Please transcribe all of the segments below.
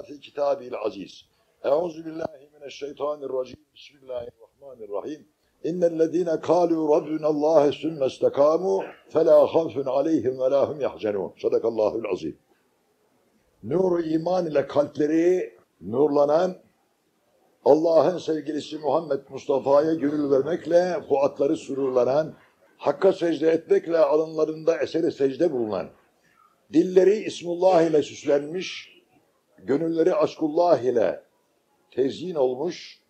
kema fi kitabil aziz. Euzu billahi mineşşeytanirracim. Bismillahirrahmanirrahim. İnnellezîne kâlû rabbunallâhe sümme istekâmû felâ havfun aleyhim ve lâ hum yahzenûn. Sadakallâhul azim. Nur iman ile kalpleri nurlanan Allah'ın sevgilisi Muhammed Mustafa'ya gönül vermekle fuatları sururlanan, Hakk'a secde etmekle alınlarında eseri secde bulunan, dilleri İsmullah ile süslenmiş, gönülleri aşkullah ile tezyin olmuş,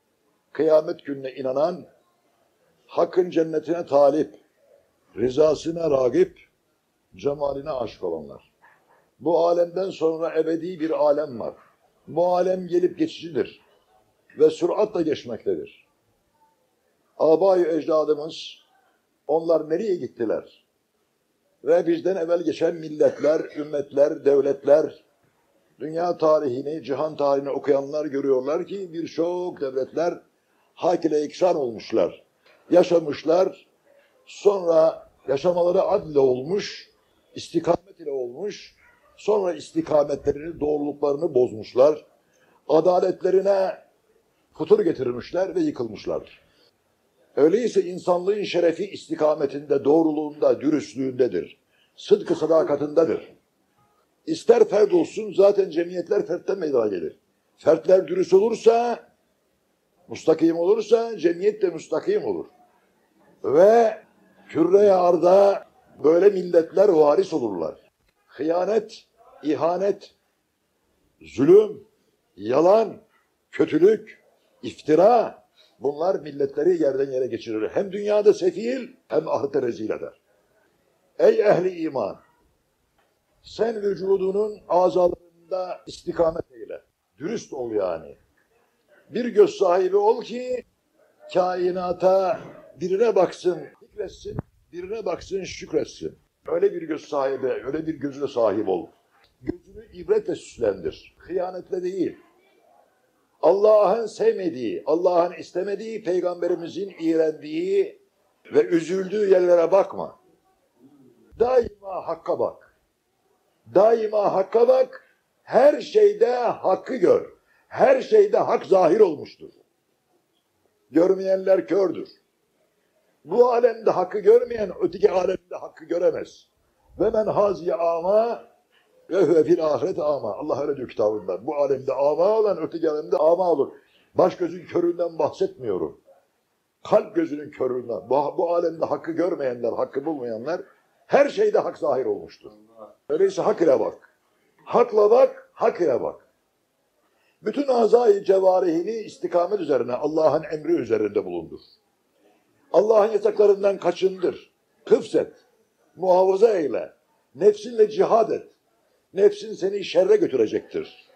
kıyamet gününe inanan, Hakk'ın cennetine talip, rızasına ragip, cemaline aşık olanlar. Bu alemden sonra ebedi bir alem var. Bu alem gelip geçicidir ve süratle geçmektedir. Abayı ecdadımız, onlar nereye gittiler? Ve bizden evvel geçen milletler, ümmetler, devletler, dünya tarihini, cihan tarihini okuyanlar görüyorlar ki birçok devletler hak ile iksan olmuşlar. Yaşamışlar, sonra yaşamaları adle olmuş, istikamet ile olmuş, sonra istikametlerini, doğruluklarını bozmuşlar. Adaletlerine futur getirmişler ve yıkılmışlardır. Öyleyse insanlığın şerefi istikametinde, doğruluğunda, dürüstlüğündedir. Sıdkı sadakatındadır. İster fert olsun zaten cemiyetler fertten meydana gelir. Fertler dürüst olursa, mustakim olursa cemiyet de mustakim olur. Ve kürre arda böyle milletler varis olurlar. Hıyanet, ihanet, zulüm, yalan, kötülük, iftira bunlar milletleri yerden yere geçirir. Hem dünyada sefil hem ahirette rezil eder. Ey ehli iman! Sen vücudunun azalarında istikamet eyle. Dürüst ol yani. Bir göz sahibi ol ki kainata birine baksın, fikretsin, birine baksın, şükretsin. Öyle bir göz sahibi, öyle bir gözüne sahip ol. Gözünü ibretle süslendir. Hıyanetle değil. Allah'ın sevmediği, Allah'ın istemediği, peygamberimizin iğrendiği ve üzüldüğü yerlere bakma. Daima hakka bak. Daima hakka bak. Her şeyde hakkı gör. Her şeyde hak zahir olmuştur. Görmeyenler kördür. Bu alemde hakkı görmeyen öteki alemde hakkı göremez. Ve men haziye ama ve huve fil ahiret ama. Allah öyle diyor kitabında. Bu alemde ama olan öteki alemde ama olur. Baş gözün köründen bahsetmiyorum. Kalp gözünün köründen. Bu, bu alemde hakkı görmeyenler, hakkı bulmayanlar her şeyde hak zahir olmuştur. Öyleyse hak ile bak. Hakla bak, hak ile bak. Bütün azayı cevarihini istikamet üzerine, Allah'ın emri üzerinde bulundur. Allah'ın yasaklarından kaçındır. Hıfzet, muhafaza eyle. Nefsinle cihad et. Nefsin seni şerre götürecektir.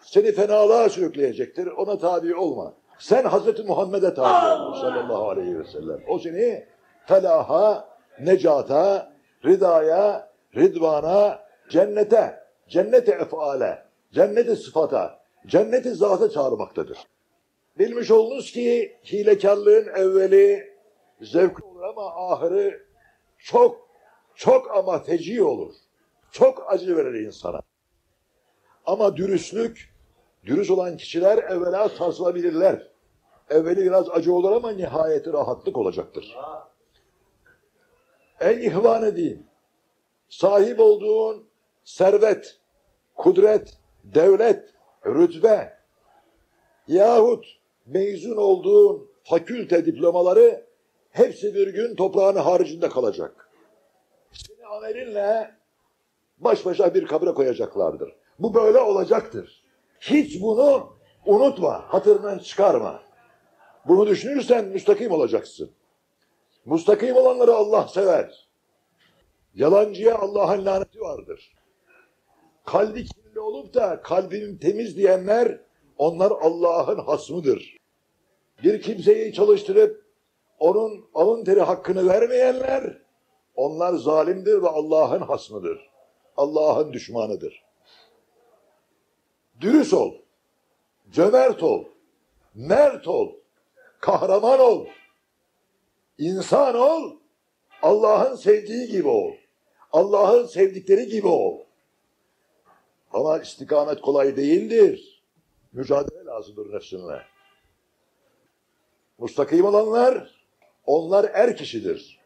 Seni fenalığa sürükleyecektir. Ona tabi olma. Sen Hazreti Muhammed'e tabi ol sallallahu aleyhi ve sellem. O seni felaha, necata, ridaya, ridvana, cennete, cennete efale, cennete sıfata, cenneti zata çağırmaktadır. Bilmiş olunuz ki hilekarlığın evveli zevkli olur ama ahırı çok çok ama feci olur. Çok acı verir insana. Ama dürüstlük, dürüst olan kişiler evvela sarsılabilirler. Evveli biraz acı olur ama nihayeti rahatlık olacaktır. Ey ihvan edeyim, sahip olduğun servet, kudret, devlet, rütbe yahut mezun olduğun fakülte diplomaları hepsi bir gün toprağın haricinde kalacak. Seni amelinle baş başa bir kabre koyacaklardır. Bu böyle olacaktır. Hiç bunu unutma, hatırından çıkarma. Bunu düşünürsen müstakim olacaksın. Müstakim olanları Allah sever. Yalancıya Allah'ın laneti vardır. Kalbi kirli olup da kalbim temiz diyenler onlar Allah'ın hasmıdır. Bir kimseyi çalıştırıp onun alın teri hakkını vermeyenler onlar zalimdir ve Allah'ın hasmıdır. Allah'ın düşmanıdır. Dürüst ol, cömert ol, mert ol, kahraman ol, insan ol, Allah'ın sevdiği gibi ol. Allah'ın sevdikleri gibi ol. Ama istikamet kolay değildir. Mücadele lazımdır nefsinle. Mustakim olanlar, onlar er kişidir.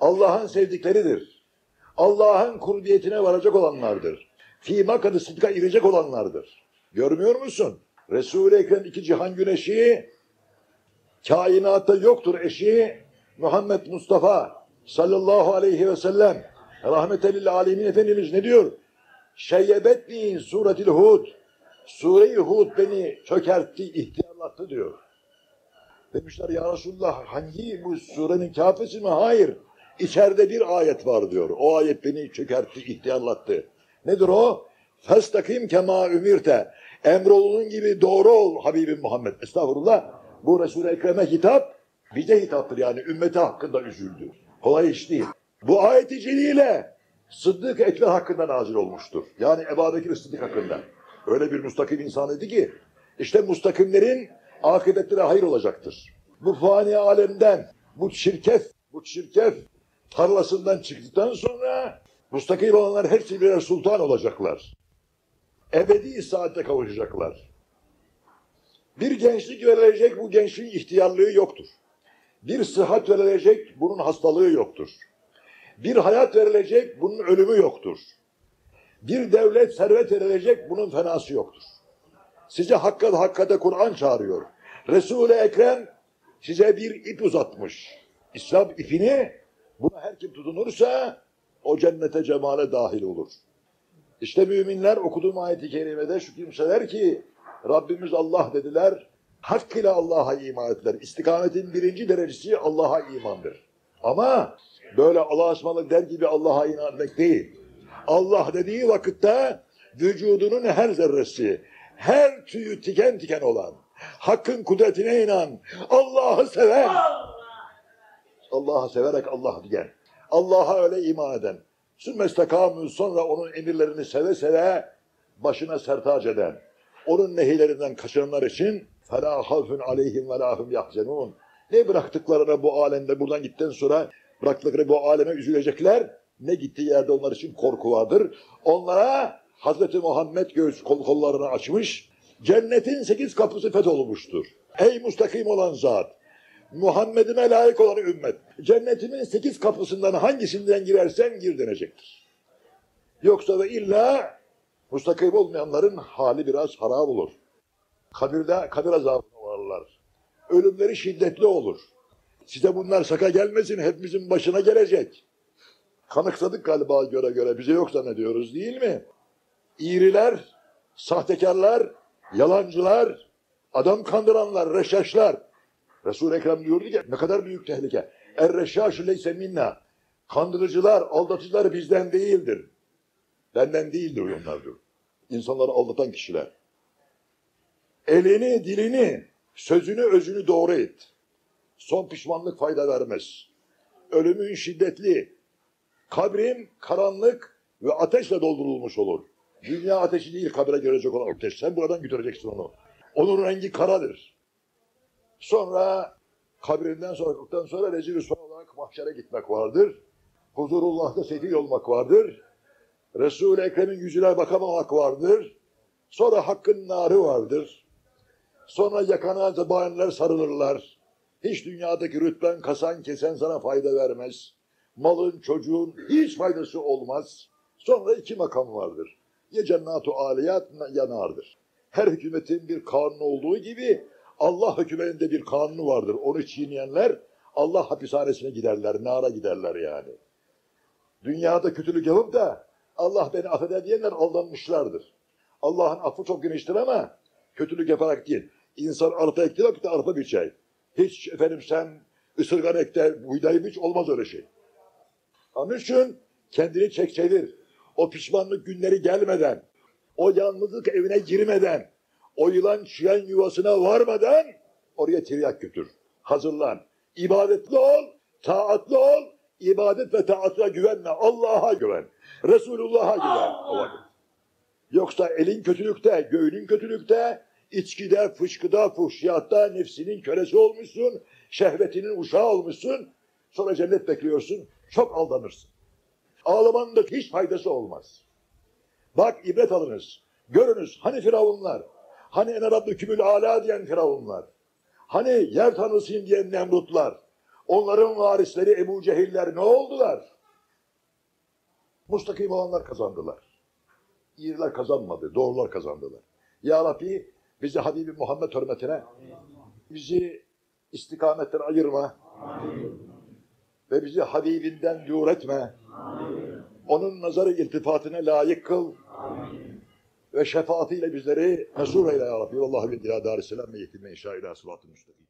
Allah'ın sevdikleridir. Allah'ın kurbiyetine varacak olanlardır. Fî makadı sıdka irecek olanlardır. Görmüyor musun? Resul-i Ekrem iki cihan güneşi, kainatta yoktur eşi, Muhammed Mustafa sallallahu aleyhi ve sellem, rahmetelil alemin Efendimiz ne diyor? Şeyyebetni suretil Hud, Sure-i Hud beni çökertti, ihtiyarlattı diyor. Demişler ya Resulullah hangi bu surenin kafesi mi? Hayır. İçeride bir ayet var diyor. O ayet beni çökertti, ihtiyarlattı. Nedir o? Festakim kema ümirte. Emrolunun gibi doğru ol Habibim Muhammed. Estağfurullah. Bu Resul-i Ekrem'e hitap bize hitaptır yani ümmeti hakkında üzüldü. Kolay iş değil. Bu ayeti celile Sıddık Ekber hakkında nazil olmuştur. Yani Ebu Bekir Sıddık hakkında. Öyle bir mustakim insan idi ki işte mustakimlerin akıbetleri hayır olacaktır. Bu fani alemden, bu çirkef, bu çirkef tarlasından çıktıktan sonra mustakim olanlar hepsi birer sultan olacaklar. Ebedi saate kavuşacaklar. Bir gençlik verilecek, bu gençliğin ihtiyarlığı yoktur. Bir sıhhat verilecek, bunun hastalığı yoktur. Bir hayat verilecek, bunun ölümü yoktur. Bir devlet servet verilecek, bunun fenası yoktur. Size hakkat hakkate Kur'an çağırıyor. Resul-i Ekrem size bir ip uzatmış. İslam ipini buna her kim tutunursa o cennete cemale dahil olur. İşte müminler okuduğum ayet-i kerimede şu kimseler ki Rabbimiz Allah dediler, hakkıyla Allah'a iman ettiler. İstikametin birinci derecesi Allah'a imandır. Ama böyle Allah'a ısmarladık der gibi Allah'a iman etmek değil. Allah dediği vakitte vücudunun her zerresi, her tüyü tiken tiken olan, hakkın kudretine inan, Allah'ı seven, Allah'ı severek Allah diyen, Allah'a öyle iman eden, sümmestekamü sonra onun emirlerini seve seve başına sertaç eden, onun nehilerinden kaçınanlar için فَلَا خَوْفٌ عَلَيْهِمْ وَلَا هُمْ يَحْزَنُونَ Ne bıraktıklarına bu alemde buradan gittikten sonra bıraktıkları bu aleme üzülecekler. Ne gittiği yerde onlar için korku vardır. Onlara Hazreti Muhammed göğüs kol kollarını açmış. Cennetin sekiz kapısı fetholmuştur. Ey mustakim olan zat! Muhammed'ime layık olan ümmet. Cennetimin sekiz kapısından hangisinden girersen gir denecektir. Yoksa da illa mustakim olmayanların hali biraz harap olur. Kabirde kabir azabına varlar. Ölümleri şiddetli olur. Size bunlar şaka gelmesin hepimizin başına gelecek. Kanıksadık galiba göre göre bize yok zannediyoruz değil mi? İğriler, sahtekarlar, yalancılar, adam kandıranlar, reşaşlar. Resul-i Ekrem diyordu ki ne kadar büyük tehlike. Er reşaşu leyse minna. Kandırıcılar, aldatıcılar bizden değildir. Benden değildir onlar diyor. İnsanları aldatan kişiler. Elini, dilini, sözünü, özünü doğru et. Son pişmanlık fayda vermez. Ölümün şiddetli, kabrin karanlık ve ateşle doldurulmuş olur. Dünya ateşi değil kabire gelecek olan ateş. Sen buradan götüreceksin onu. Onun rengi karadır. Sonra kabrinden sonra, sonra rezil rüsva olarak mahşere gitmek vardır. Huzurullah'ta sefil olmak vardır. Resul-i Ekrem'in yüzüne bakamamak vardır. Sonra hakkın narı vardır. Sonra yakana zebanler sarılırlar. Hiç dünyadaki rütben kasan kesen sana fayda vermez. Malın, çocuğun hiç faydası olmaz. Sonra iki makam vardır. Ya cennatu aliyat ya nardır. Her hükümetin bir kanunu olduğu gibi Allah hükümetinde bir kanunu vardır. Onu çiğneyenler Allah hapishanesine giderler, nara giderler yani. Dünyada kötülük yapıp da Allah beni affeder diyenler aldanmışlardır. Allah'ın affı çok geniştir ama kötülük yaparak değil. İnsan arpa ektiği vakitte arpa biçer. Hiç efendim sen ısırgan ekte buğday biç olmaz öyle şey. Onun için kendini çek çevir. O pişmanlık günleri gelmeden, o yalnızlık evine girmeden, o yılan çiyen yuvasına varmadan oraya tiryak götür. Hazırlan. İbadetli ol, taatlı ol, ibadet ve taatla güvenme. Allah'a güven. Resulullah'a güven. Vakit. Yoksa elin kötülükte, göğünün kötülükte, içkide, fışkıda, fuhşiyatta nefsinin kölesi olmuşsun, şehvetinin uşağı olmuşsun, sonra cennet bekliyorsun, çok aldanırsın. Ağlamanın da hiç faydası olmaz. Bak ibret alınız, görünüz hani firavunlar, Hani ene rabbükümül ala diyen firavunlar. Hani yer tanrısıyım diyen Nemrutlar. Onların varisleri Ebu Cehiller ne oldular? Mustakim olanlar kazandılar. İyiler kazanmadı, doğrular kazandılar. Ya Rabbi bizi Habibi Muhammed hürmetine, bizi istikametten ayırma ve bizi Habibinden dur etme. Onun nazarı iltifatine layık kıl ve şefaatiyle bizleri mesur eyle ya Rabbi. Vallahi ve ila darisselam ve yetimle inşa ila sıratı müstakim.